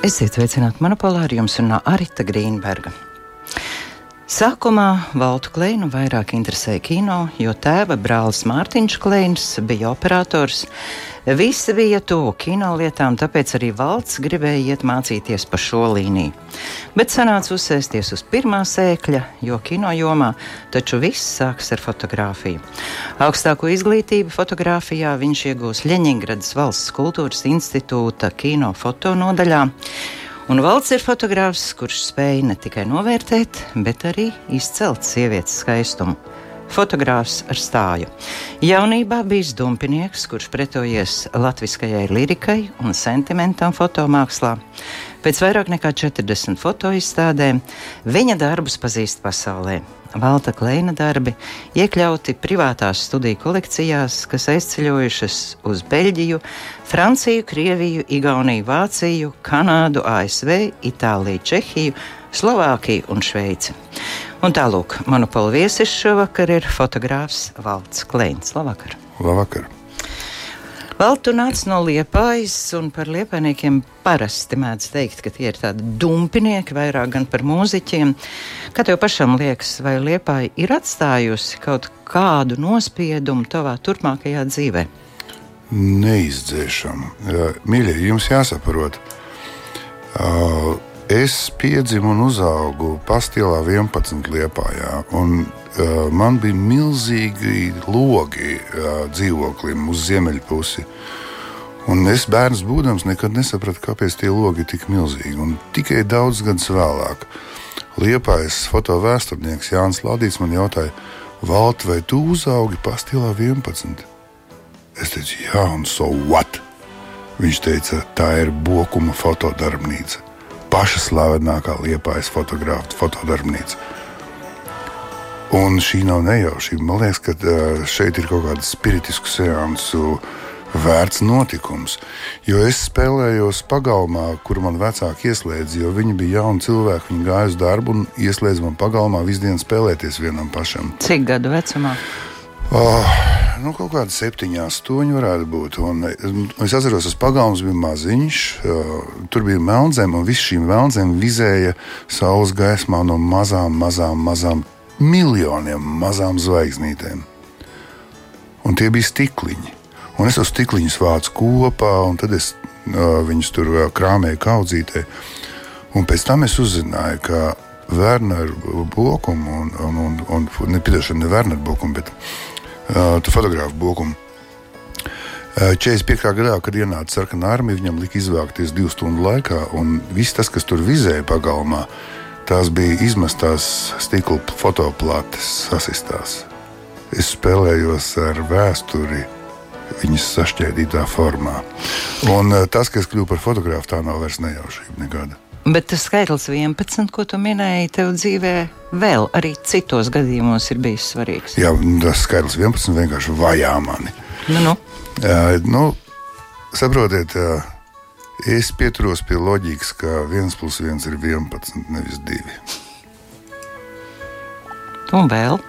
Esiet sveicināti monopolā ar jums runā Arita Grīnberga. Sākumā Valtu Kleinu vairāk interesēja kino, jo tēva brālis Mārtiņš Kleins bija operators. Visi bija tuvu kino lietām, tāpēc arī valsts gribēja iet mācīties pa šo līniju. Bet sanāca uzsēsties uz pirmā sēkļa, jo kino jomā taču viss sākas ar fotografiju. Augstāko izglītību fotografijā viņš iegūs Ļeņingradas valsts kultūras institūta kino fotonodaļā. Un valsts ir fotogrāfs, kurš spēja ne tikai novērtēt, bet arī izcelt sievietes skaistumu. Fotogrāfs ar stāju. Jaunībā bijis dumpinieks, kurš pretojies latviskajai lirikai un sentimentam fotomākslā. Pēc vairāk nekā 40 fotoizstādēm viņa darbus pazīst pasaulē. Valta Kleina darbi iekļauti privātās studiju kolekcijās, kas aizceļojušas uz Beļģiju, Franciju, Krieviju, Igauniju, Vāciju, Kanādu, ASV, Itāliju, Čehiju, Slovākiju un Šveici. Un tālūk, monopolu viesis šovakar ir fotogrāfs Valts Kleins. Labvakar! Labvakar! Valtu nāca no liepājas, un par liepainiekiem parasti mēdz teikt, ka tie ir tādi dumpinieki, vairāk gan par mūziķiem. Kā tev pašam liekas, vai liepāja ir atstājusi kaut kādu nospiedumu tavā turpmākajā dzīvē? Neizdzēšama. Mīļie, jums jāsaprot, es piedzimu un uzaugu Pastilā 11 liepājā. Un uh, man bija milzīgi logi uh, dzīvoklim uz ziemeļpusi. Un es bērns būdams nekad nesapratu, kāpēc tie logi ir tik milzīgi. Un tikai daudz gadus vēlāk Liepais fotovēsturnieks Jānis Ladīts man jautāja, Valt, vai tu uzaugi pastilā 11? Es teicu, jā, un so what? Viņš teica, tā ir Bokuma fotodarbnīca. Paša slavenākā liepais fotografa fotodarbnīca. Un šī nav nejaušība. Man liekas, ka šeit ir kaut kāda spiritisku seansu vērts notikums. Jo es spēlējos pagalmā, kur man vecāki ieslēdza, jo viņi bija jauni cilvēki. Viņi gāja uz darbu un ieslēdza man pagalmā visu dienu spēlēties vienam pašam. Cik gadu vecumā? Oh, nu, kaut kāda septiņi, astoņi varētu būt. Un es atceros, tas pagalms bija maziņš, tur bija melnzeme, un viss šīm melnzēm vizēja saules gaismā no mazām, mazām, mazām miljoniem mazām zvaigznītēm. Un tie bija stikliņi. Un es tos stikliņus vācu kopā, un tad es uh, viņus tur krāmēju kaudzītē. Un pēc tam es uzzināju, ka Werneru Bokumu, un, un, un, un ne, piedošana, ne Werneru Bokumu, bet uh, fotografu Bokumu. 45. gadā, kad ienāca sarkanā armija, viņam lika izvākties divu stundu laikā, un viss tas, kas tur vizēja pagalmā, Tās bija izmestās stikla fotoplātes sasistās. Es spēlējos ar vēsturi viņas sašķēdītā formā. Un eh, tas, kas kļuva par fotografu, tā nav vairs nejaušība nekāda. Bet tas skaitlis 11, ko tu minēji, tev dzīvē vēl arī citos gadījumos ir bijis svarīgs. Jā, tas skaitlis 11 vienkārši vajā mani. Nu, nu. Uh, nu, saprotiet, uh, Es pieturos pie loģikas, ka 1 plus 1 ir 11, nevis 2. Un vēl?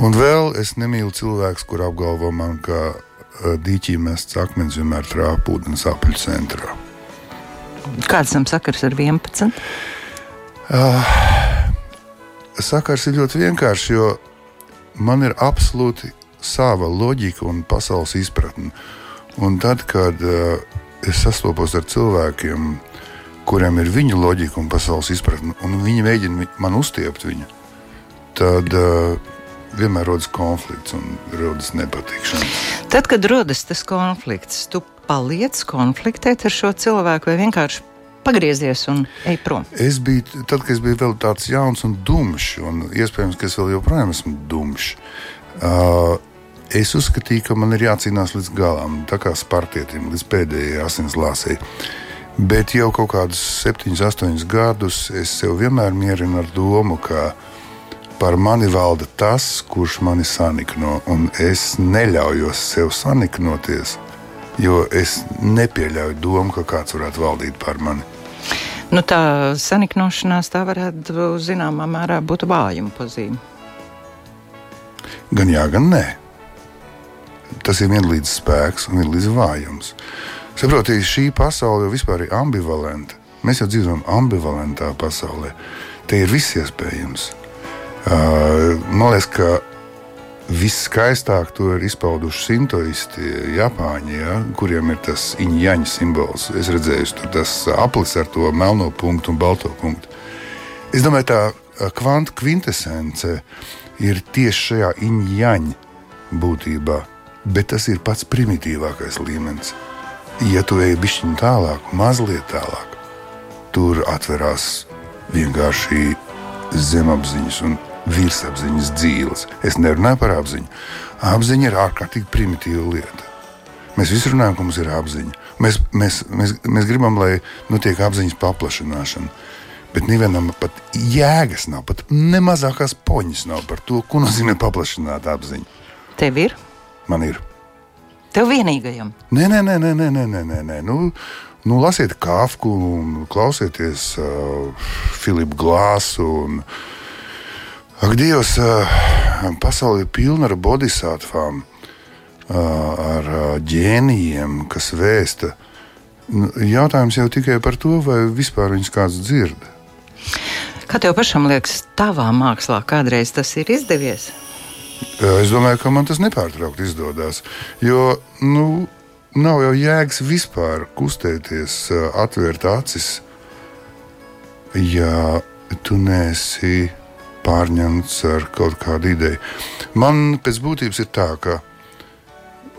Un vēl es nemīlu cilvēku, kur apgalvo man, ka uh, dīķī mests akmens vienmēr trāpa ūdens apļu centrā. Kāds tam sakars ar 11? Uh, sakars ir ļoti vienkāršs, jo man ir absolūti sava loģika un pasaules izpratne. Un tad, kad uh, es sastopos ar cilvēkiem, kuriem ir viņa loģika un pasaules izpratne, un viņi mēģina man uztiept viņu, tad uh, vienmēr rodas konflikts un rodas nepatikšana. Tad, kad rodas tas konflikts, tu paliec konfliktēt ar šo cilvēku vai vienkārši pagriezies un ej prom? Es biju, tad, kad es biju vēl tāds jauns un dumšs, un iespējams, ka es vēl joprojām esmu dumšs. Uh, es uzskatīju, ka man ir jācīnās līdz galam, tā kā spartietim, līdz pēdējai asins lāsei. Bet jau kaut kādus septiņus, astoņus gadus es sev vienmēr mierinu ar domu, ka par mani valda tas, kurš mani sanikno, un es neļaujos sev saniknoties, jo es nepieļauju domu, ka kāds varētu valdīt par mani. Nu, tā saniknošanās tā varētu zināmā mērā būt vājuma pazīme. Gan jā, gan nē tas ir vienlīdz spēks un vienlīdz vājums. Saprotiet, šī pasaule jau vispār ir ambivalenta. Mēs jau dzīvojam ambivalentā pasaulē. Te ir viss iespējams. Uh, man liekas, ka Viskaistāk to ir izpauduši sintoisti, Japāņi, ja, kuriem ir tas iņķaņa simbols. Es redzēju, tur tas aplis ar to melno punktu un balto punktu. Es domāju, tā kvantu kvintessence ir tieši šajā iņķaņa būtībā, bet tas ir pats primitīvākais līmenis. Ja tu ej bišķiņu tālāk, mazliet tālāk, tur atverās vienkārši zemapziņas un virsapziņas dzīves. Es nerunāju par apziņu. Apziņa ir ārkārtīgi primitīva lieta. Mēs visi runājam, ka mums ir apziņa. Mēs, mēs, mēs, mēs gribam, lai notiek apziņas paplašināšana. Bet nevienam pat jēgas nav, pat ne mazākās poņas nav par to, ko nozīmē paplašināt apziņu. Tev ir? Man ir. Tev vienīgajam? Nē, nē, nē, nē, nē, nē, nē, nē. Nu, nu, lasiet Kafku, klausieties uh, Filipu Glāsu. Un, uh, Ak, Dievs, pasaule ir pilna ar bodhisattvām, ar ģēnijiem, kas vēsta. Nu, jautājums jau tikai par to, vai vispār viņus kāds dzird. Kā tev pašam liekas, tavā mākslā kādreiz tas ir izdevies? Es domāju, ka man tas nepārtraukti izdodas. Jo nu, nav jau jēgas vispār kustēties, atvērt acis, ja tu nesi pārņemts ar kaut kādu ideju. Man pēc būtības ir tā, ka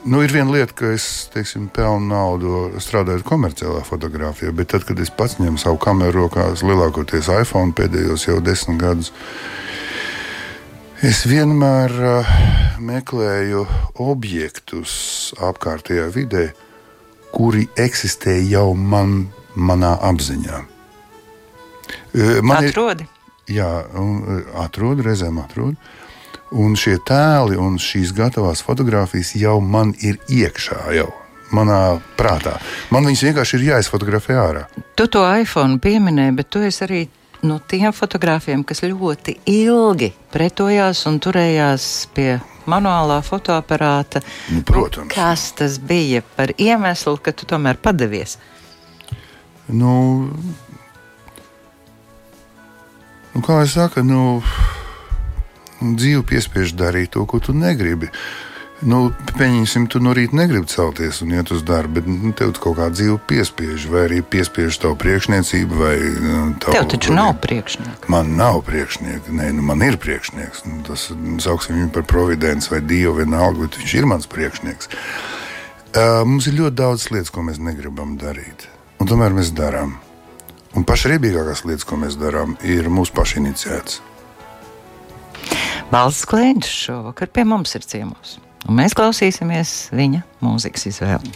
nu, ir viena lieta, ka es teiksim, pelnu naudu strādājot komerciālā fotografijā, bet tad, kad es pats ņemu savu kameru rokās, lielākoties iPhone pēdējos jau desmit gadus. Es vienmēr uh, meklēju objektus apkārtējā vidē, kuri eksistē jau man, manā apziņā. Uh, man Atrodi. Ir, jā, un, atrod, reizēm atrod. Un šie tēli un šīs gatavās fotogrāfijas jau man ir iekšā. Jau. Manā prātā. Man viņas vienkārši ir jāizfotografē ārā. Tu to iPhone pieminēji, bet tu esi arī no tiem fotogrāfiem, kas ļoti ilgi pretojās un turējās pie manuālā fotoaparāta. Nu, protams. Kas tas bija par iemeslu, ka tu tomēr padavies? Nu, Nu, kā jau saka, nu, dzīve piespiež darīt to, ko tu negribi. Nu, pieņemsim, tu no rīta negribi celties un iet uz darbu, bet nu, tev kaut kā dzīve piespiež, vai arī piespiež tavu priekšniecību. Vai, nu, tavu, tev taču vai, nav priekšnieka. Man nav priekšnieka, nē, nu, man ir priekšnieks. Nu, tas sauksim viņu par providenci vai dievu vienalga, bet viņš ir mans priekšnieks. Uh, mums ir ļoti daudz lietas, ko mēs negribam darīt, un tomēr mēs darām. Un pašriebīgākās lietas, ko mēs darām, ir mūsu pašu iniciētas. Balsts Klēņš šovakar pie mums ir ciemos, un mēs klausīsimies viņa mūzikas izvēli.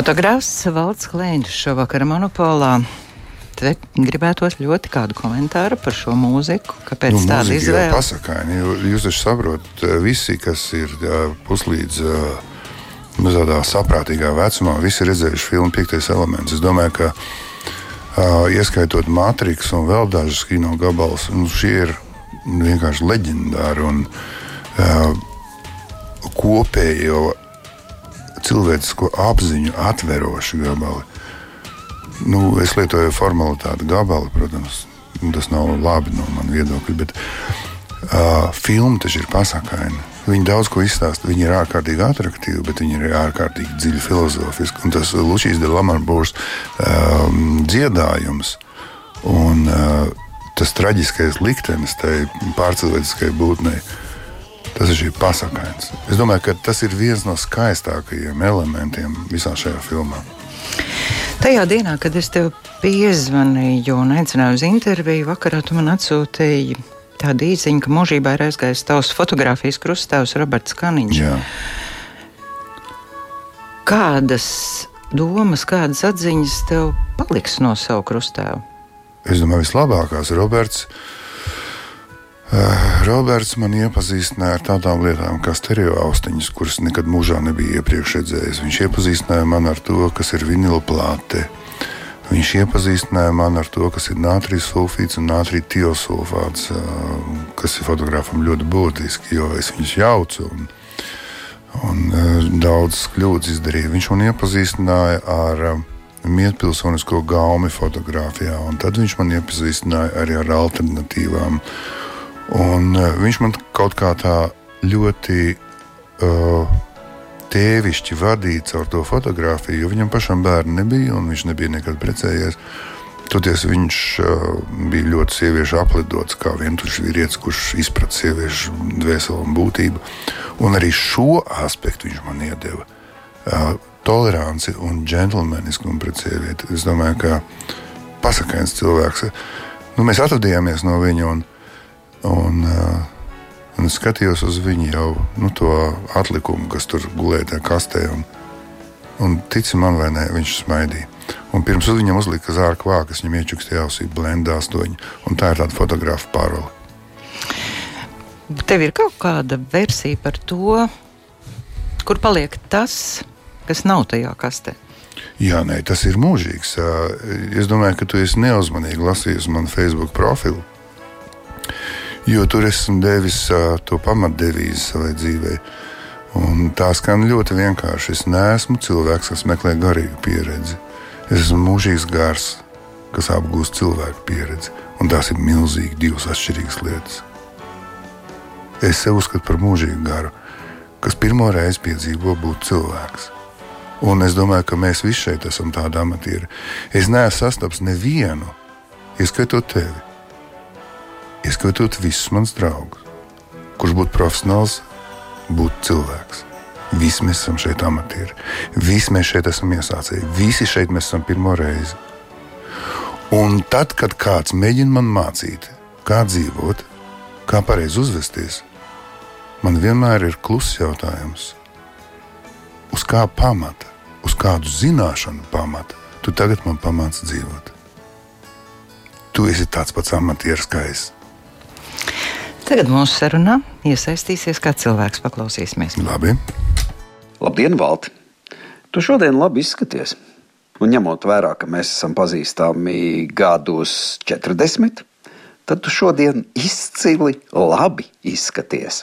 Fotogrāfs Valds Klēns šovakar monopolā. Te gribētos ļoti kādu komentāru par šo mūziku. Kāpēc nu, tāda izvēle? Pasakaini, jūs taču saprotat, eh, visi, kas ir puslīdz nu, tādā saprātīgā vecumā, visi redzējuši filmu Piektais elements. Es domāju, ka uh, ieskaitot Matrix un vēl dažus kino gabalus, nu, šie ir vienkārši leģendāri un uh, kopējo cilvēcisko apziņu atveroši gabali. Nu, es lietoju formalitāti gabali, protams, tas nav labi no manas viedokļa, bet uh, filma taču ir pasakaina. Viņi daudz ko izstāsta. Viņi ir ārkārtīgi attraktīvi, bet viņi ir ārkārtīgi dziļi filozofiski. Un tas Lučijas de Lamarbūrs um, dziedājums un uh, tas traģiskais liktenis tai pārcilvēciskai būtnei Tas ir pasakāns. Es domāju, ka tas ir viens no skaistākajiem elementiem visā šajā filmā. Tajā dienā, kad es tev piezvanīju un aicināju uz interviju, vakarā tu man atsūtīji tādu īsiņu, ka mūžībā ir aizgājis tavs fotografijas krustāvs Roberts Kaniņš. Jā. Kādas domas, kādas atziņas tev paliks no savu krustāvu? Es domāju, vislabākās Roberts. Uh, Roberts man iepazīstināja ar tādām lietām kā stereo austiņas, kuras nekad mūžā nebija iepriekš redzējis. Viņš iepazīstināja man ar to, kas ir vinila plāte. Viņš iepazīstināja man ar to, kas ir nātrija sulfīts un nātrija tiosulfāts, uh, kas ir fotografam ļoti būtiski, jo es viņus jaucu. Un, un uh, daudz kļūdas izdarīju. Viņš man iepazīstināja ar mietpilsonisko gaumi fotografijā, un tad viņš man iepazīstināja arī ar alternatīvām Un, uh, viņš man kaut kā tā ļoti uh, tēvišķi vadīja caur to fotografiju, jo viņam pašam bērni nebija, un viņš nebija nekad precējies. Toties viņš uh, bija ļoti sieviešu aplidots, kā vientuļš vīrietis, kurš izprata sieviešu dvēseli un būtību. Un arī šo aspektu viņš man iedeva. Uh, toleranci un džentlmeniskumu pret sievieti. Es domāju, ka pasakāns cilvēks. Nu, mēs atvadījāmies no viņa. Un, uh, un es skatījos uz viņu jau nu, to atlikumu, kas tur gulēja tajā kastē. Un, un tici man vai nē, viņš smaidīja. Un pirms viņam uzlika zāra kvākas, viņam iečukstīja ausī blenda astoņi. Un tā ir tāda fotografa parole. Tev ir kaut kāda versija par to, kur paliek tas, kas nav tajā kastē. Jā, nē, tas ir mūžīgs. Es domāju, ka tu esi neuzmanīgi lasījis manu Facebook profilu jo tur esmu devis to pamatdevīzi savai dzīvei. Un tā skan ļoti vienkārši. Es neesmu cilvēks, kas meklē garīgu pieredzi. Es esmu mūžīgs gars, kas apgūst cilvēku pieredzi. Un tās ir milzīgi divas atšķirīgas lietas. Es sev uzskatu par mūžīgu garu, kas pirmo reizi piedzīvo būt cilvēks. Un es domāju, ka mēs visi šeit esam tādi amatieri. Es neesmu sastaps nevienu, ieskaitot tevi, ieskatot visus manus draugus. Kurš būtu profesionāls, būtu cilvēks. Visi mēs esam šeit amatieri. Visi mēs šeit esam iesācēji. Visi šeit mēs esam pirmo reizi. Un tad, kad kāds mēģina man mācīt, kā dzīvot, kā pareizi uzvesties, man vienmēr ir kluss jautājums, uz kā pamata, uz kādu zināšanu pamata tu tagad man pamāci dzīvot. tu esi tāds pats amatieris kā es. Tagad mūsu sarunā iesaistīsies kā cilvēks. Paklausīsimies. Labi. Labdien, Valti! Tu šodien labi izskaties. Un ņemot vērā, ka mēs esam pazīstami gados 40, tad tu šodien izcili labi izskaties.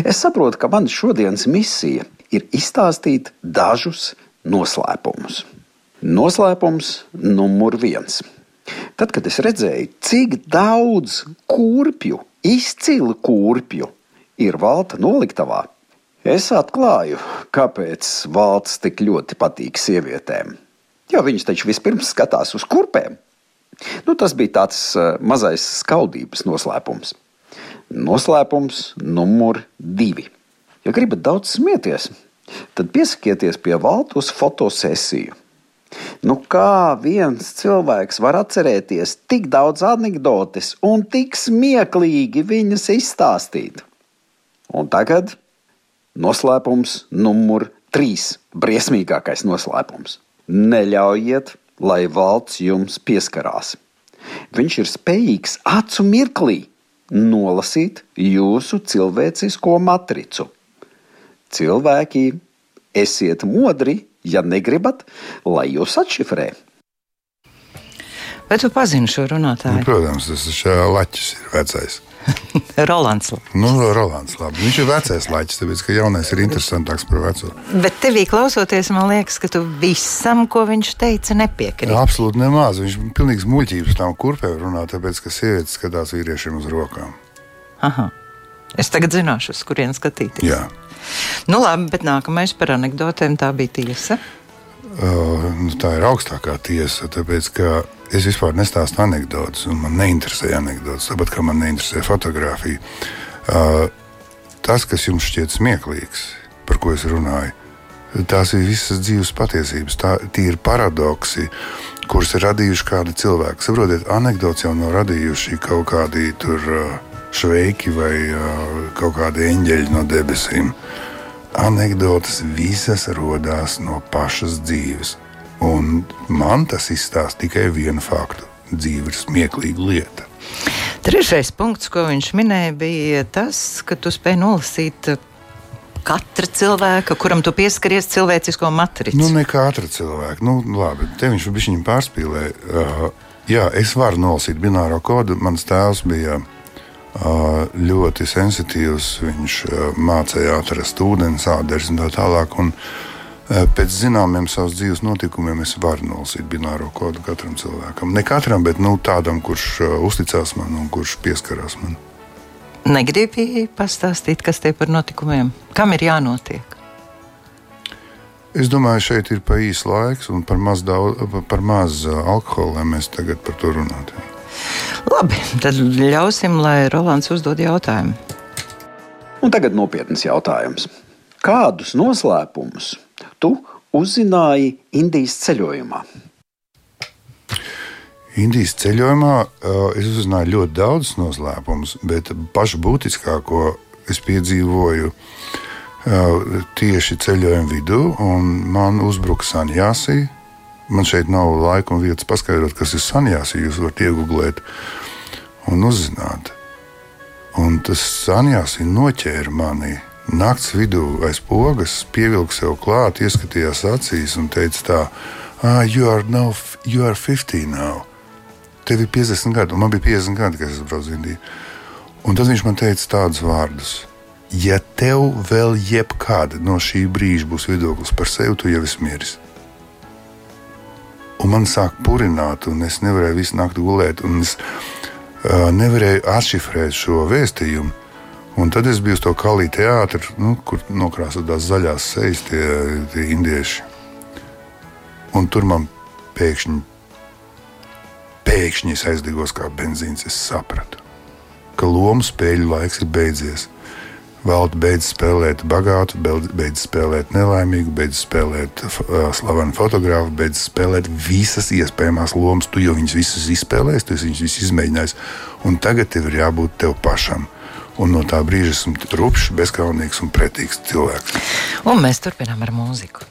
Es saprotu, ka mana šodienas misija ir izstāstīt dažus noslēpumus. Noslēpums numur viens. Tad, kad es redzēju, cik daudz kurpju, izcilu kurpju ir valta noliktavā, es atklāju, kāpēc valsts tik ļoti patīk sievietēm. Jo viņas taču vispirms skatās uz kurpēm. Nu, tas bija tāds uh, mazais skaudības noslēpums. Noslēpums numur divi. Ja gribat daudz smieties, tad piesakieties pie valda uz fotosesiju. Nu, kā viens cilvēks var atcerēties tik daudz anekdotes un tik smieklīgi viņas izstāstīt? Un tagad noslēpums numur trīs - briesmīgākais noslēpums. Neļaujiet, lai valsts jums pieskarās. Viņš ir spējīgs acu mirklī nolasīt jūsu cilvēcisko matricu. Cilvēki, esiet modri, ja negribat, lai jūs atšifrē. Vai tu pazini šo runātāju? Nu, protams, tas ir Latvijas vecais. Rolands. Nu, Rolands labi. Viņš ir vecais laķis, tāpēc ka jaunais ir interesantāks par veco. Bet tevī klausoties, man liekas, ka tu visam, ko viņš teica, nepiekrīt. Jā, absolūti nemaz. Viņš ir pilnīgs muļķības tam kurpēm runā, tāpēc ka sievietes skatās vīriešiem uz rokām. Aha. Es tagad zināšu, uz kurien skatīties. Jā. Nu, labi, bet nākamais par anekdotēm tā bija tiesa. Uh, nu, tā ir augstākā tiesa, tāpēc ka es vispār nestāstu anekdotus, un man neinteresē anekdotas, tāpat kā man neinteresē fotografija. Uh, tas, kas jums šķiet smieklīgs, par ko es runāju, tās ir visas dzīves patiesības. Tā, tie ir paradoksi, kurus ir radījuši kādi cilvēki. Saprotiet, anekdots jau nav radījuši kaut kādi tur. Uh, šveiki vai uh, kaut kādi eņģeļi no debesīm. Anekdotas visas radās no pašas dzīves. Un man tas izstāsta tikai vienu faktu. Dzīve ir smieklīga lieta. Trešais punkts, ko viņš minēja, bija tas, ka tu spēj nolasīt katra cilvēka, kuram tu pieskaries cilvēcisko matricu. Nu, ne katra cilvēka. Nu, labi, te viņš bija pārspīlē. Uh, jā, es varu nolasīt bināro kodu. Mans tēvs bija ļoti sensitīvs. Viņš mācīja atrast ūdeni, sāderes un tā tālāk. Un pēc zināmiem savas dzīves notikumiem es varu nolasīt bināro kodu katram cilvēkam. Ne katram, bet nu, tādam, kurš uzticās man un kurš pieskarās man. Negribu pastāstīt, kas te par notikumiem, kam ir jānotiek. Es domāju, šeit ir pa īsu laiks un par maz, daudz, par maz alkohola, lai mēs tagad par to runātu. Labi, tad ļausim, lai Rolands uzdod jautājumu. Un tagad nopietns jautājums. Kādus noslēpumus tu uzzināji Indijas ceļojumā? Indijas ceļojumā es uzzināju ļoti daudz noslēpumus, bet pašu būtiskāko es piedzīvoju tieši ceļojuma vidū, un man uzbruka Sanjāsija Man šeit nav laika un vietas paskaidrot, kas ir sanjās, ja jūs varat iegūt un uzzināt. Un tas sanjās noķēra mani naktas vidū aiz pogas, pievilka sev klāt, ieskatījās acīs un teica, tā, ah, you are, now, you are 50 now. Tev ir 50 gadi, un man bija 50 gadi, kad es braucu uz Indiju. Un tad viņš man teica tādus vārdus. Ja tev vēl jebkāda no šī brīža būs viedoklis par sevi, tu jau esi miris. Un man sāk purināt, un es nevarēju visu nakti gulēt. Es uh, nevarēju atšifrēt šo vēstījumu. Un tad es biju uz to kalīju teātru, nu, kur nokrāsotās zaļās sejas tie, tie indieši. Un tur man pēkšņi, pēkšņi aizdegos kā benzīns. Es sapratu, ka lomu spēļu laiks ir beidzies. Valda beidz spēlēt bagātu, beidz spēlēt nelaimīgu, beidz spēlēt uh, slavenu fotografu, beidz spēlēt visas iespējamās lomas. Tu jau viņas visas izspēlējies, tu viņas visas izmēģinājis, un tagad tev ir jābūt tev pašam. Un no tā brīža esmu rupšs, bezkaunīgs un pretīgs cilvēks. Un mēs turpinām ar mūziku.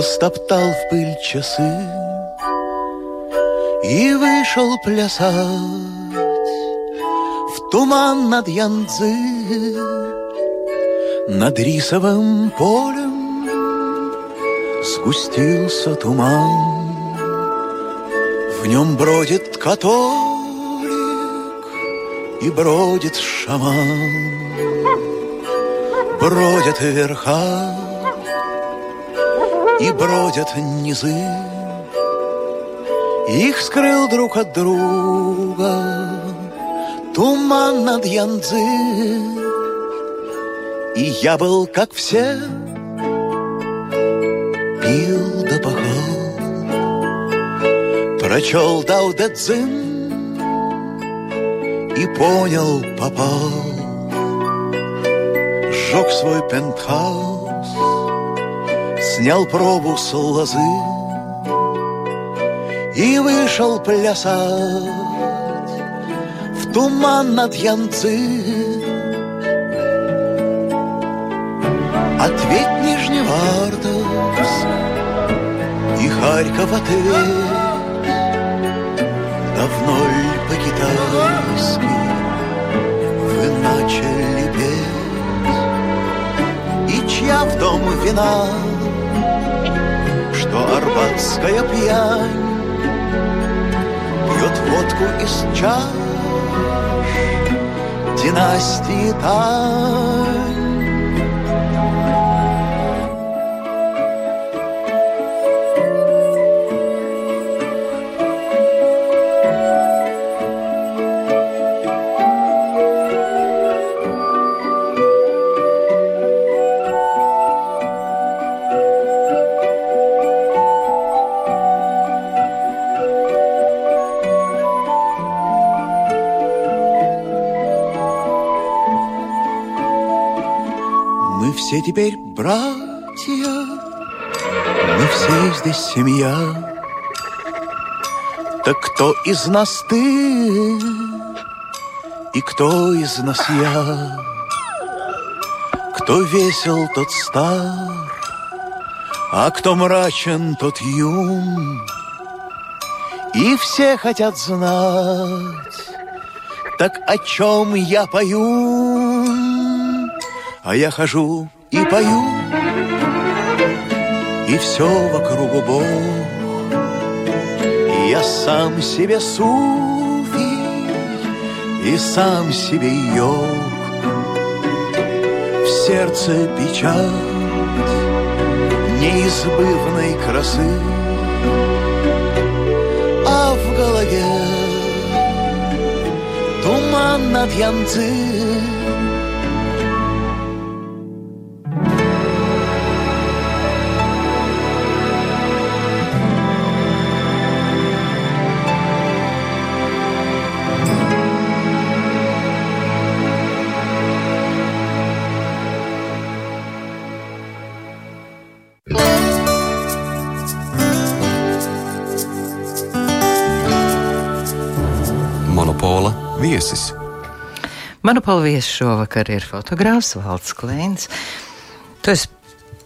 Растоптал в пыль часы И вышел плясать в туман над Янцзы. Над рисовым полем сгустился туман. В нем бродит католик и бродит шаман. Бродят верха и бродят низы. Их скрыл друг от друга туман над Янцзы. И я был, как все, пил да пахал, Прочел Дао Дэ Цзин и понял, попал. Сжег свой пентхаус, снял пробу с лозы И вышел плясать в туман над Янцзы. Ответь Нижневартовск и Харьков ответь. Давно ли по-китайски вы начали петь? И чья в дом вина, что арбатская пьянь Пьет водку из чаш. Династии тайн все теперь братья, мы все здесь семья. Так кто из нас ты и кто из нас я? Кто весел, тот стар, а кто мрачен, тот юн. И все хотят знать, так о чем я пою? А я хожу и пою, и все вокруг Бог. И я сам себе суфи, и сам себе йог. В сердце печать неизбывной красы, а в голове туман над Янцзы. Monopola viesis šovakar ir fotogrāfs Valds Kleins. Tu esi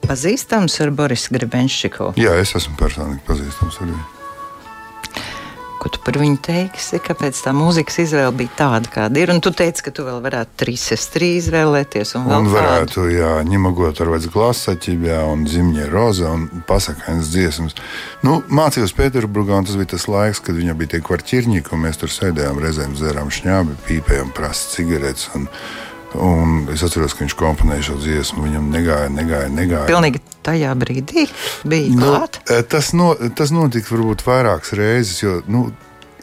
pazīstams ar Borisu Grebenšķiku? Jā, es esmu personīgi pazīstams ar viņu ko tu par viņu teiksi, kāpēc tā mūzikas izvēle bija tāda, kāda ir. Un tu teici, ka tu vēl varētu trīs S3 izvēlēties. Un, un varētu, kādu. jā, ņemagot ar vairs glasa ķibjā un zimņa roza un pasakainas dziesmas. Nu, mācījos Pēterburgā, un tas bija tas laiks, kad viņa bija tie kvarķirņiki, un mēs tur sēdējām reizēm dzērām šņābi, pīpējām prasa cigaretes. Un, Un es atceros, ka viņš komponēja šo dziesmu. Viņam negāja, negāja, negāja. Pilnīgi tajā brīdī bija nu, klāt. Tas, no, tas notika varbūt vairākas reizes, jo nu,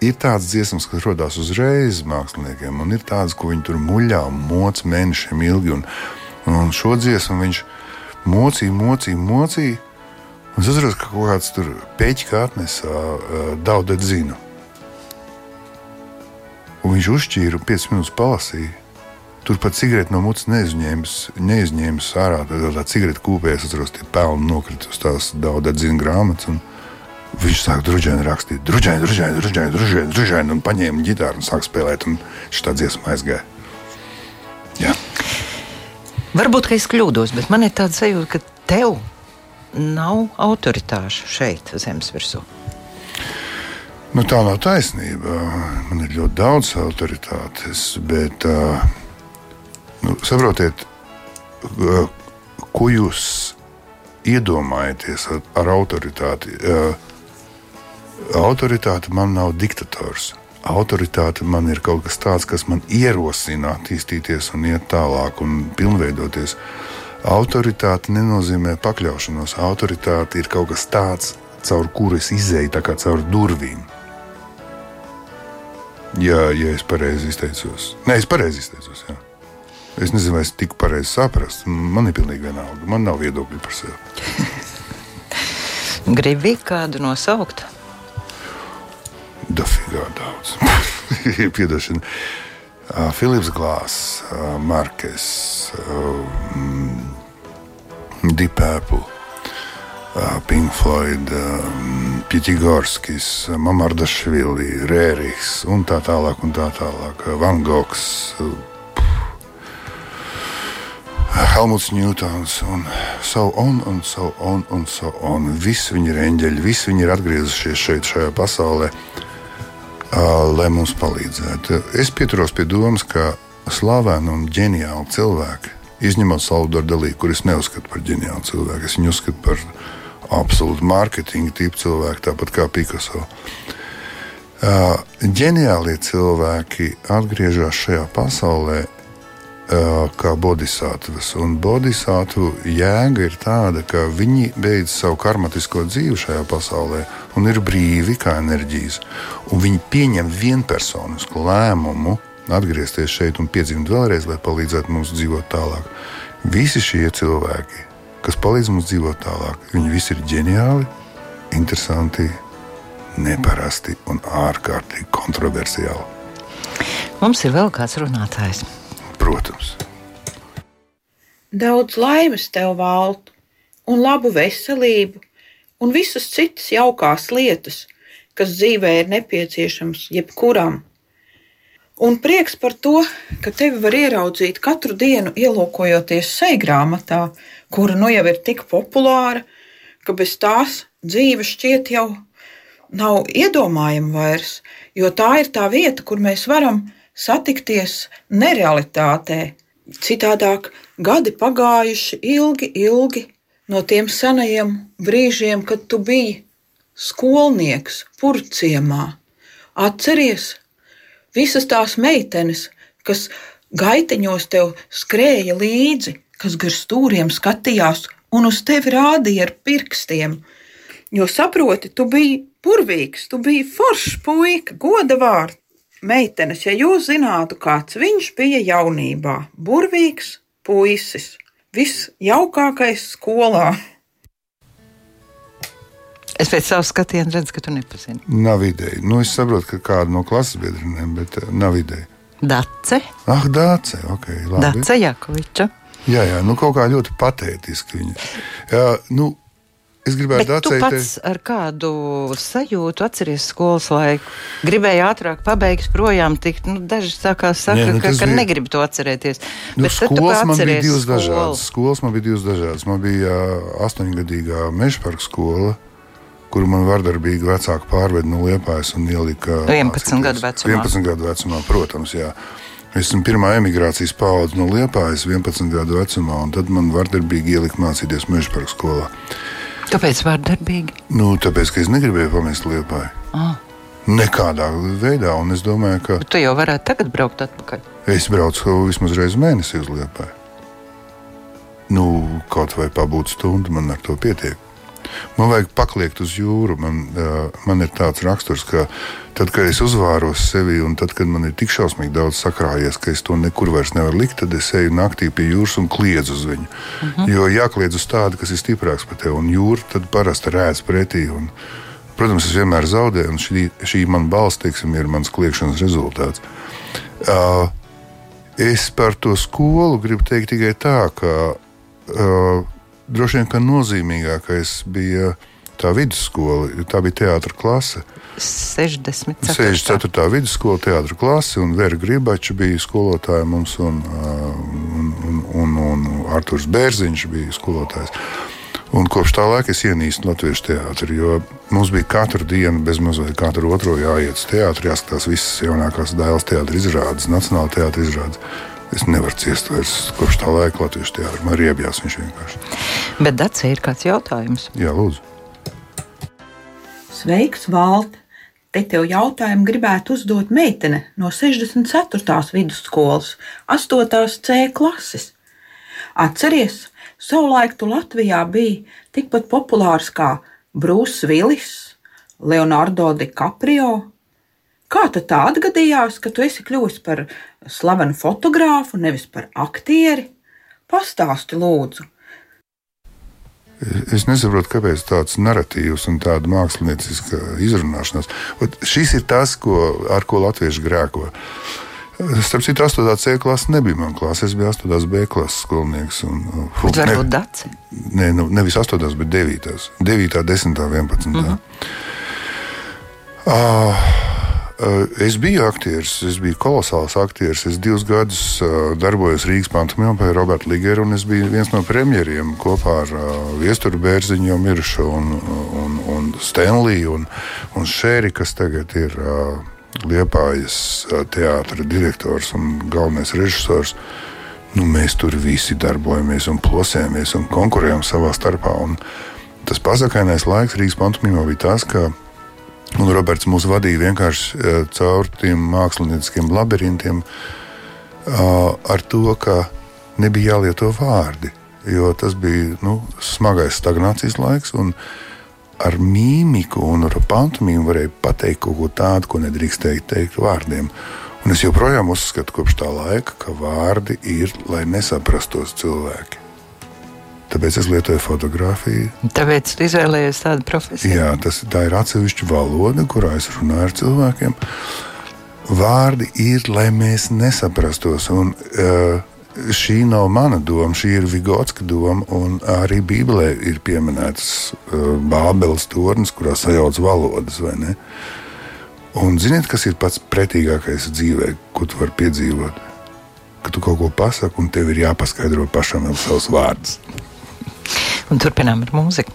ir tādas dziesmas, kas radās uzreiz māksliniekiem, un ir tādas, ko viņi tur muļā un moca mēnešiem ilgi. Un, un šo dziesmu viņš mocīja, mocīja, mocīja. Es atceros, ka kaut kāds tur pēķis atnesa uh, daudz zinu. Un viņš uzšķīra un 5 minūtes palasīja. Tur pat cigareti no mutes neizņēmis ārā. Tad tā cigarete kūpējas, atceros, tie pelni nokrita uz tās daudz atzina grāmatas. Viņš sāk druģēni rakstīt, druģēni, druģēni, druģēni, druģēni, un paņēma ģitāru un sāk spēlēt. Un šī tā dziesma aizgāja. Jā. Varbūt, ka es kļūdos, bet man ir tāds sajūta, ka tev nav autoritāšu šeit, zemes virsū. Nu, tā nav taisnība. Man ir ļoti daudz autoritātes, bet uh, nu, saprotiet, ko jūs iedomājaties ar, ar autoritāti. Autoritāte man nav diktators. Autoritāte man ir kaut kas tāds, kas man ierosina attīstīties un iet tālāk un pilnveidoties. Autoritāte nenozīmē pakļaušanos. Autoritāte ir kaut kas tāds, caur kuru es izēju, tā kā caur durvīm. Jā, ja es pareizi izteicos. Nē, es pareizi izteicos. Jā. Es nezinu, vai es tiku pareizi saprast. Man ir pilnīgi vienalga. Man nav viedokļu par sevi. Gribi kādu nosaukt? Dafigā daudz. Piedošana. Uh, Filips Glāss, uh, Markes, uh, mm, Deep Purple. Pink Floyd, Pitsigorskis, Mamardašvili, Rēriks un tā tālāk. Un tā tālāk. Van Gogs, Helmuts Ņūtons un so on un so on un so on. Visi viņi ir eņģeļi, visi viņi ir atgriezušies šeit, šajā pasaulē, lai mums palīdzētu. Es pieturos pie domas, ka slaveni un ģeniāli cilvēki, izņemot Salvadoru Dalī, kurus neuzskatu par ģeniālu cilvēku, es viņu uzskatu par absolūti mārketinga tipu cilvēki, tāpat kā Picasso. Uh, ģeniālie cilvēki atgriežas šajā pasaulē kā bodhisattvas. Un bodhisattvu jēga ir tāda, ka viņi beidz savu karmatisko dzīvi šajā pasaulē un ir brīvi kā enerģijas. Un viņi pieņem vienpersonisku lēmumu atgriezties šeit un piedzimt vēlreiz, lai palīdzētu mums dzīvot tālāk. Visi šie cilvēki kas palīdz mums dzīvot tālāk. Viņi visi ir ģeniāli, interesanti, neparasti un ārkārtīgi kontroversiāli. Mums ir vēl kāds runātājs. Protams. Daudz laimes tev valtu, un labu veselību, un visas citas jaukās lietas, kas dzīvē ir nepieciešams jebkuram. Un prieks par to, ka tevi var ieraudzīt katru dienu, ielūkojoties sejgrāmatā, kura nu jau ir tik populāra, ka bez tās dzīve šķiet jau nav iedomājama vairs, jo tā ir tā vieta, kur mēs varam satikties nerealitātē. Citādāk gadi pagājuši ilgi, ilgi no tiem senajiem brīžiem, kad tu biji skolnieks purciemā. Atceries visas tās meitenes, kas gaitiņos tev skrēja līdzi, kas gar stūriem skatījās un uz tevi rādīja ar pirkstiem. Jo saproti, tu biji burvīgs, tu biji foršs puika, goda vārds. Meitenes, ja jūs zinātu, kāds viņš bija jaunībā, burvīgs puisis, visjaukākais skolā. Es pēc savas skatiena redzu, ka tu nepazini. Nav ideja. Nu, es saprotu, ka kāda no klases biedriem, bet uh, nav ideja. Dace. Ah, Dāce. Okay, labi. Dace Jakoviča. Jā, jā, nu kaut kā ļoti patētiski viņa. Jā, nu, Es gribētu tu pats ar kādu sajūtu atceries skolas laiku. Gribēju ātrāk pabeigt, projām tikt. Nu, daži saka, saka Nē, nu, ka, ka bija... negrib to atcerēties. Nu, Bet skolas man bija divas skolu. dažādas. Skolas man bija divas dažādas. Man bija astoņgadīgā mežparka skola. Kuru man vardarbīgi vecāki pārveda no Liepājas un ielika 11 gadu vecumā. 11 gadu vecumā, protams, jā. Esmu pirmā emigrācijas paudze no Liepājas 11 gadu vecumā, un tad man vardarbīgi ielika mācīties Mežparka skolā. Kāpēc vardarbīgi? Nu, tāpēc, ka es negribēju pamest Liepāju. Ah. Nekādā veidā, un es domāju, ka. Bet tu jau varētu tagad braukt atpakaļ. Es braucu vismaz reizi mēnesī uz Liepāju. Nu, kaut vai pabūt stundu, man ar to pietiek. Man vajag pakliegt uz jūru. Man, uh, man ir tāds raksturs, ka tad, kad es uzvāros sevi, un tad, kad man ir tik šausmīgi daudz sakrājies, ka es to nekur vairs nevaru likt, tad es eju naktī pie jūras un kliedzu uz viņu. Uh mhm. -huh. Jo jākliedz uz tādu, kas ir stiprāks par tevi, un jūra tad parasti rēdz pretī. Un, protams, es vienmēr zaudēju, un šī, šī man balss, teiksim, ir mans kliegšanas rezultāts. Uh, Es par to skolu gribu teikt tikai tā, ka uh, droši vien nozīmīgākais bija tā vidusskola, tā bija teātris klase. 64. 64. vidusskola teātris klase, un Vera Gribača bija skolotāja mums, un, un, un, un, un Arturs Bērziņš bija skolotājs. Un kopš tā laika es ienīstu latviešu teātri, jo mums bija katru dienu, bez mazliet katru otro jāiet uz teātri, jāskatās visas jaunākās dēls teātris izrādes, nacionāla teātris izrādes. Es nevaru ciest vairs kopš tā laika latviešu teātri. Man riebjās viņš vienkārši. Bet Dacē ir kāds jautājums? Jā, lūdzu. Sveiks, Valt! Te tev jautājumu gribētu uzdot meitene no 64. vidusskolas, 8. C klases. Atceries, Savulaik tu Latvijā biji tikpat populārs kā Brūss Vilis, Leonardo DiCaprio. Kā tad tā atgadījās, ka tu esi kļuvis par slavenu fotogrāfu, nevis par aktieri? Pastāsti, lūdzu! Es nesaprotu, kāpēc tāds narratīvs un tāda mākslinieciska izrunāšanās. Ot, šis ir tas, ko, ar ko latvieši grēko. Starp citu, 8. C klase nebija mana klase. Es biju 8. B klases skolnieks. Un, uh, bet varbūt ne, Daci? Nē, nu, nevis 8. bet 9. 9. 10. 11. Mm -hmm. uh, Es biju aktieris, es biju kolosāls aktieris. Es divus gadus uh, darbojos Rīgas pantomimā pie Roberta Ligera, un es biju viens no premjeriem kopā ar uh, Viesturu Bērziņu, jau mirušo, un, un, un Stanliju un, un Šēri, kas tagad ir. Liepājas teātris direktors un galvenais režisors. Nu, mēs tur visi darbojamies un plosējamies un konkurējam savā starpā. Un tas pasakainais laiks Rīgas pantomimā bija tas, ka un Roberts mūs vadīja vienkārši caur tiem mākslinieciskiem labirintiem ar to, ka nebija jālieto vārdi. Jo tas bija nu, smagais stagnācijas laiks. Un, ar mīmiku un ar pantomīmu varēja pateikt kaut ko tādu, ko nedrīkstēja teikt vārdiem. Un es joprojām uzskatu, kopš tā laika, ka vārdi ir, lai nesaprastos cilvēki. Tāpēc es lietoju fotografiju. Tāpēc es izvēlējos tādu profesiju. Jā, tas ir atsevišķa valoda, kurā es runāju ar cilvēkiem. Vārdi ir, lai mēs nesaprastos. Un, uh, šī nav mana doma, šī ir Vigotska doma. Arī Bībelē ir pieminēts uh, Bābeles tornis, kurā sajauc valodas. Un ziniet, kas ir pats pretīgākais dzīvē, ko tu vari piedzīvot? Ka tu kaut ko pasaki, un tev ir jāpaskaidro pašam savus vārdus. Un turpinām ar mūziku.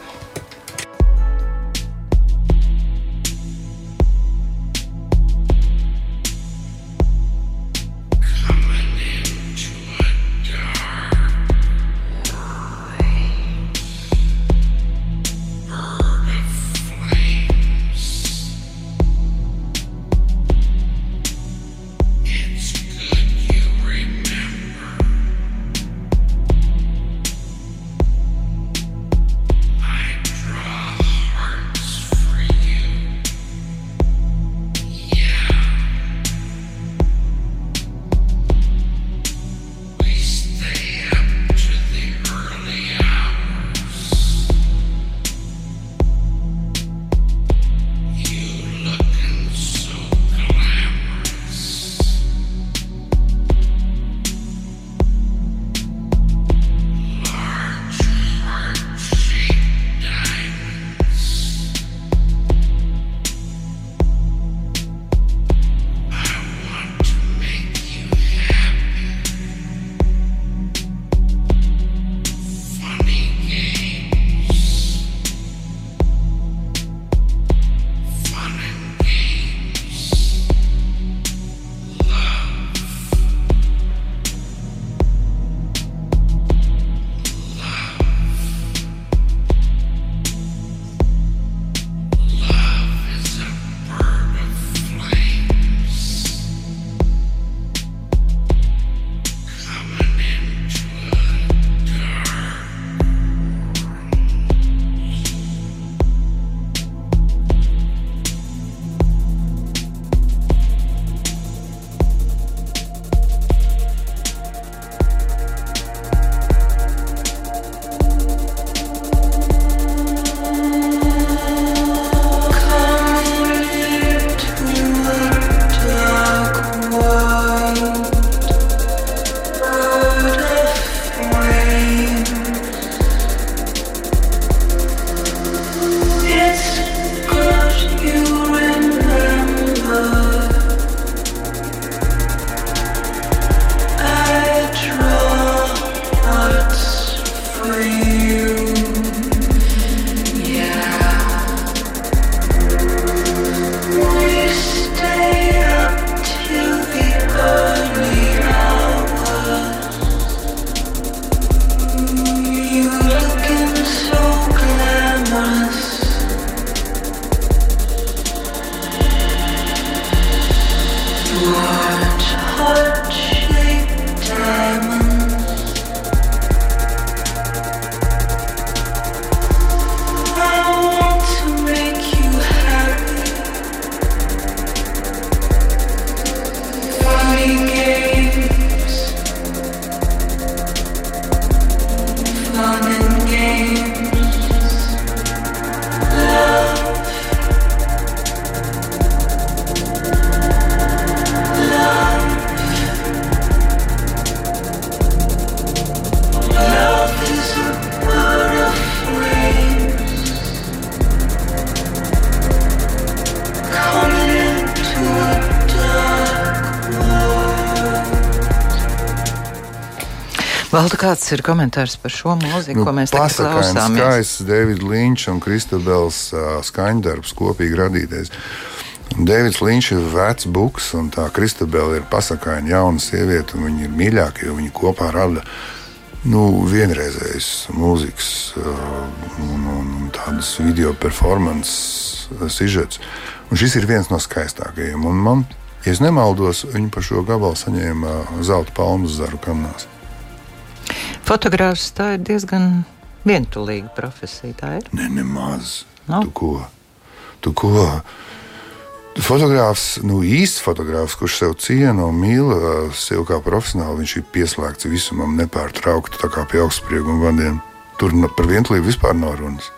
Kāds ir komentārs par šo mūziku, nu, ko mēs tagad klausāmies? Skaists Davids Linčs un Kristabels uh, skaņdarbs kopīgi radītais. Deivids Linčs ir vecs buks, un tā Kristabela ir pasakaina jauna sieviete, un viņi ir mīļākie, jo viņi kopā rada nu, vienreizējas mūzikas un, un, un tādas video performances sižets. Un šis ir viens no skaistākajiem. Un man, ja nemaldos, viņi par šo gabalu saņēma zelta palmu zaru kanālā. Fotogrāfs tā ir diezgan vientulīga profesija. Tā ir? Ne, nemaz. No? Tu ko? Tu ko? Fotogrāfs, nu īsts fotogrāfs, kurš sev ciena un mīl sev kā profesionāli, viņš ir pieslēgts visumam nepārtraukti, tā kā pie augstsprieguma vadiem. Tur par vientulību vispār nav runas.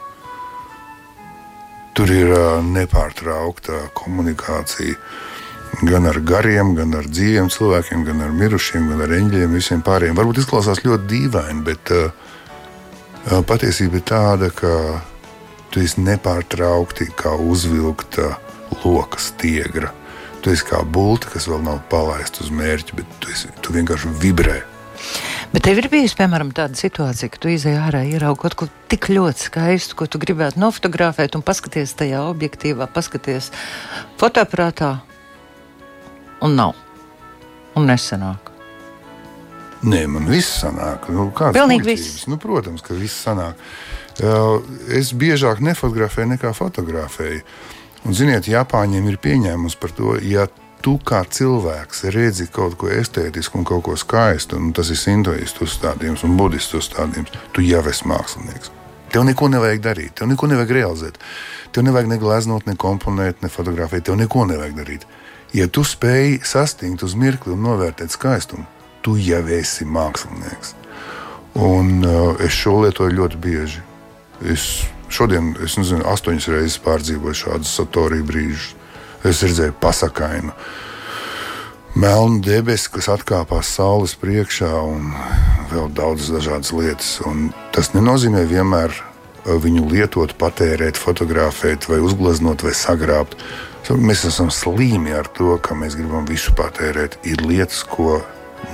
Tur ir nepārtraukta komunikācija gan ar gariem, gan ar dzīviem cilvēkiem, gan ar mirušiem, gan ar eņģeļiem, visiem pārējiem. Varbūt izklausās ļoti dīvaini, bet uh, patiesība ir tāda, ka tu esi nepārtraukti kā uzvilkta loka stiegra. Tu esi kā bulta, kas vēl nav palaista uz mērķi, bet tu, esi, tu vienkārši vibrē. Bet tev ir bijusi, piemēram, tāda situācija, ka tu izēji ārā, ieraugi kaut ko tik ļoti skaistu, ko tu gribētu nofotografēt, un paskaties tajā objektīvā, paskaties fotoaparātā, un nav. Un nesanāk. Nē, man viss sanāk. Nu, Pilnīgi viss. Nu, protams, ka viss sanāk. Es biežāk nefotografēju nekā fotografēju. Un, ziniet, Japāņiem ir pieņēmums par to, ja tu kā cilvēks redzi kaut ko estētisku un kaut ko skaistu, un tas ir sintoistu uzstādījums un budistu uzstādījums, tu jau esi mākslinieks. Tev neko nevajag darīt, tev neko nevajag realizēt. Tev nevajag ne gleznot, ne komponēt, ne fotografēt, tev neko nevajag darīt. Ja tu spēj sastingt uz mirkli un novērtēt skaistumu, tu jau esi mākslinieks. Un, uh, es šo lietoju ļoti bieži. Es šodien, es nezinu, astoņas reizes pārdzīvoju šādus satoriju brīžus. Es redzēju pasakainu, melnu debesu, kas atkāpās saules priekšā, un vēl daudzas dažādas lietas. Un tas nenozīmē vienmēr uh, viņu lietot, patērēt, fotografēt, vai uzgleznot, vai sagrābt. Mēs esam slīmi ar to, ka mēs gribam visu patērēt. Ir lietas, ko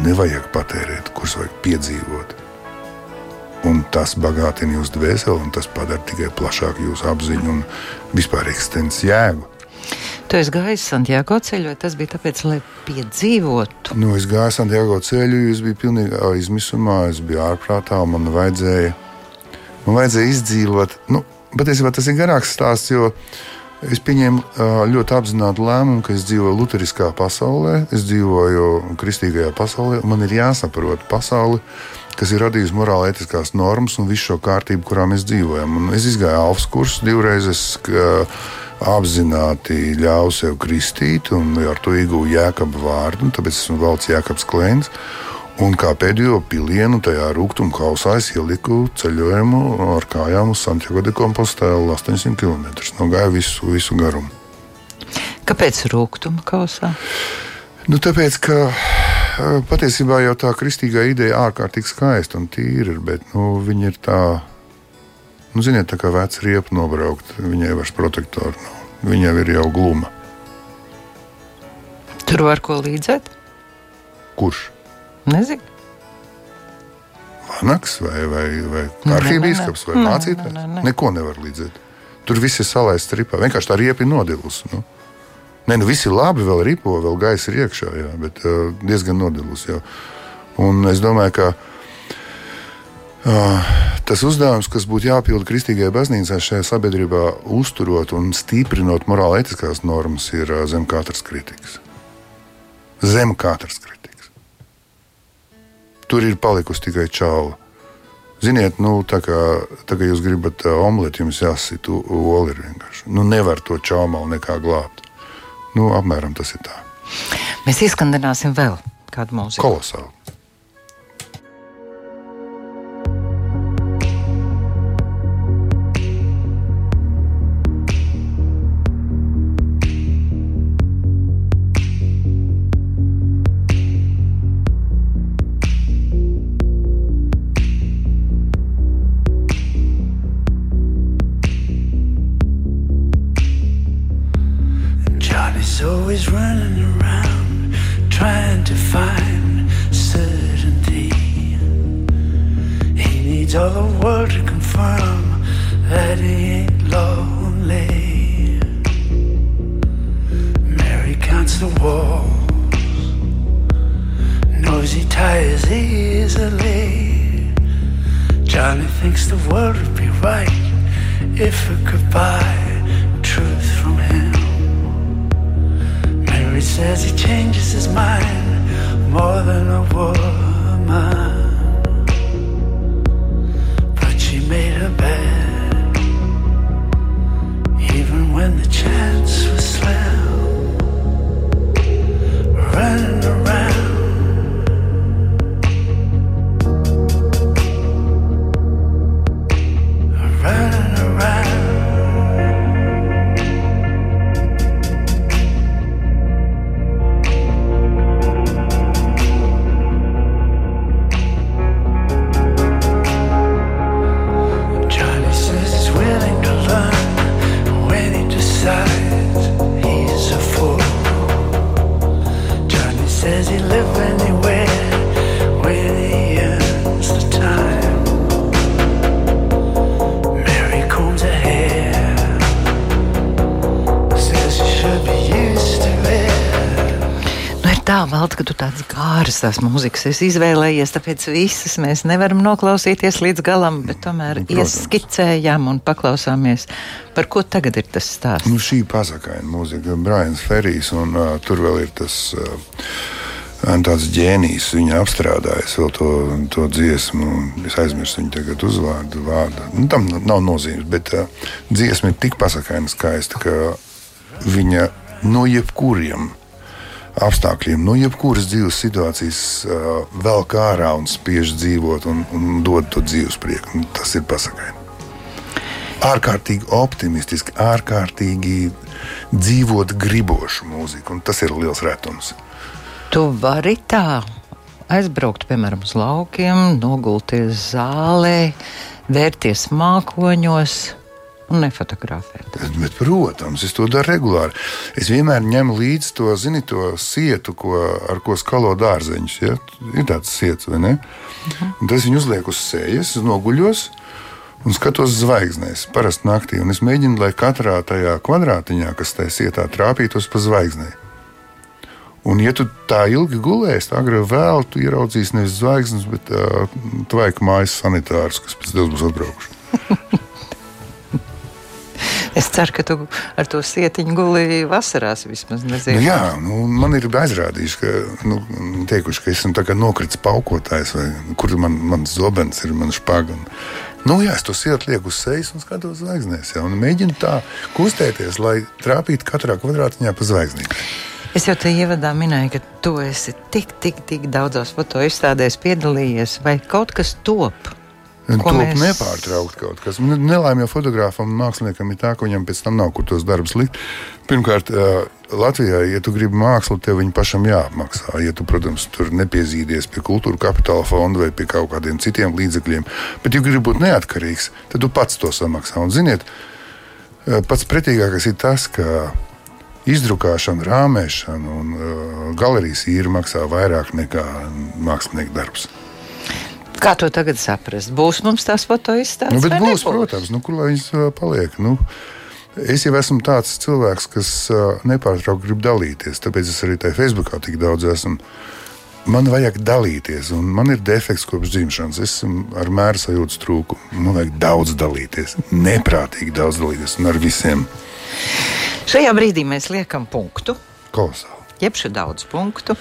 nevajag patērēt, kuras vajag piedzīvot. Un tas bagātina jūsu dvēseli, un tas padara tikai plašāku jūsu apziņu un vispār eksistences jēgu. Tu esi gājis Santiago ceļu, vai tas bija tāpēc, lai piedzīvotu? Nu, es gāju Santiago ceļu, es biju pilnīgi izmisumā, es biju ārprātā, un man vajadzēja, man vajadzēja izdzīvot. Nu, patiesībā tas ir garāks stāsts, jo Es pieņēmu ļoti apzinātu lēmumu, ka es dzīvoju Lutheriskā pasaulē, es dzīvoju kristīgajā pasaulē, man ir jāsaprot pasauli, kas ir radījusi morāli etiskās normas un visu šo kārtību, kurā mēs dzīvojam. Un es izgāju Alfas kursus divreiz. Es, apzināti ļāvu sev kristīt, un ar to ieguvu jēkabu vārdu, tāpēc esmu valsts jēkabs klēns. Un kā pēdējo pilienu tajā rūkstošā kausā es ieliku ceļojumu ar kājām uz Santiago de Compostela 800 km. Nogāju visu, visu garumu. Kāpēc rūkstošā kausā? Nu, tāpēc, ka patiesībā jau tā kristīgā ideja ārkārtīgi skaista un tīra bet nu, viņa ir tā, nu, ziniet, tā kā veca riepa nobraukt. Viņai vairs protektoru nav. Viņa ir jau gluma. Tur var ko līdzēt? Kurš? Nezinu. Vanaks vai, vai, vai arhīvbīskaps vai mācītājs. Ne, ne, ne. Neko nevar līdzēt. Tur viss ir salaists ripā. Vienkārši tā riepa ir nodilusi. Nu. Nē, nu viss ir labi, vēl ripo, vēl gaisa ir iekšā, jā, bet uh, diezgan nodilusi. Un es domāju, ka uh, tas uzdevums, kas būtu jāpild kristīgajai baznīcai šajā sabiedrībā, uzturot un stiprinot morāli etiskās normas, ir uh, zem katras kritikas. Zem katras kritikas. Tur ir palikusi tikai čāla. Ziniet, nu, tā, kā, tā kā jūs gribat uh, omleti, jums jāsit olu ir vienkārši. Nu, nevar to čaumalu nekā glābt. Nu, apmēram tas ir tā. Mēs izskandināsim vēl kādu mūziku. Kolosāli. Counts the walls, knows he tires easily. Johnny thinks the world would be right if it could buy truth from him. Mary says he changes his mind more than a woman. But she made her bed, even when the chance was slim. Running around. Tās mūzikas esi izvēlējies, tāpēc visas mēs nevaram noklausīties līdz galam, bet tomēr Nu, ieskicējām un paklausāmies, par ko tagad ir tas stāsts. Nu, šī pasakaina mūzika, Brians Ferijs, un uh, tur vēl ir tas uh, tāds ģēnijs. Viņa apstrādājas vēl to, to dziesmu, es aizmirsu viņu tagad uzvārdu. Vārdu. Nu, tam nav nozīmes, bet uh, dziesma ir tik pasakaina skaista, ka viņa no jebkuriem apstākļiem, no jebkuras dzīves situācijas uh, velk ārā un spiež dzīvot un, un dod to dzīves prieku. Un Tas ir pasakaini ārkārtīgi optimistiski, ārkārtīgi dzīvot gribošu mūziku. un Tas ir liels retums. Tu vari tā aizbraukt, piemēram, uz laukiem, nogulties zālē, vērties mākoņos un nefotografēt. Bet, bet, protams, es to daru regulāri. Es vienmēr ņemu līdzi to, zini, to sietu, ko, ar ko skalo dārzeņus. Ja? Ir tāds sietas, vai ne? Un tas viņu uzliek uz sejas, noguļos. Un skatos zvaigznēs, parasti naktī. Un es mēģinu, lai katrā tajā kvadrātiņā, kas tajā sietā trāpītos pa zvaigznei. Un, ja tu tā ilgi gulēsi, tad agrāk vai vēlāk tu ieraudzīsi nevis zvaigznes, bet uh, tvaika mājas sanitārus, kas pēc tam būs atbraukuši. Es ceru, ka tu ar to sietiņu gulēji vasarās vismaz. Nezinu. Nu, jā, nu, man ir aizrādījuši, ka, nu, teikuši, ka esmu nokritis paukotājs, vai kur man, mans zobens ir, man špaga. Nu, jā, es to sietu lieku uz sejas un skatos zvaigznēs. Jā, un mēģinu tā kustēties, lai trāpītu katrā kvadrātiņā pa zvaigznīm. Es jau te ievadā minēju, ka tu esi tik, tik, tik daudzos fotoizstādēs piedalījies, vai kaut kas top. Ko mēs- nepārtraukt kaut kas. Nu, Nelaimīgam fotogrāfam un māksliniekam ir tā, ka viņam pēc tam nav kur tos darbus likt. Pirmkārt, Latvijā, ja tu gribi mākslu, tev viņa pašam jāapmaksā. Ja tu, protams, tur nepiezīdies pie kultūra kapitāla fonda vai pie kaut kādiem citiem līdzekļiem, bet, ja gribi būt neatkarīgs, tad tu pats to samaksā. Un, ziniet, pats pretīgākais ir tas, ka izdrukāšana, rāmēšana un galerijas īra maksā vairāk nekā mākslinieka darbs. Kā to tagad saprast? Būs mums tās fotoizstādes? Nu, bet būs, nebūs? protams, nu, kur lai viņas paliek. Nu, es jau esmu tāds cilvēks, kas ā, nepārtraukti grib dalīties. Tāpēc es arī tajā Facebookā tik daudz esmu. Man vajag dalīties, un man ir defekts kopš dzimšanas. Es esmu ar mēru sajūtas trūkumu. Man vajag daudz dalīties, neprātīgi daudz dalīties un ar visiem. Šajā brīdī mēs liekam punktu, Kolosāli. jeb šo daudz punktu.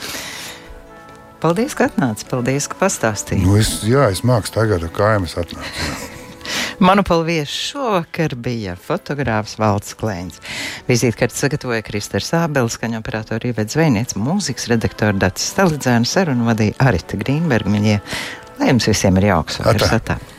Paldies, ka atnāci. Paldies, ka pastāstīji. Nu, es, jā, es māku tagad ar kājām, es atnācu. Manu palviešu šovakar bija fotogrāfs Valds Klēns. Vizītkarti sagatavoja Kristers Ābelis, skaņu operatora Ivets Zvejniec, mūzikas redaktora Dats Stalidzēna, sarunu vadīja Arita Grīnberga. Lai jums visiem ir jauks vakars! Atā. Atā.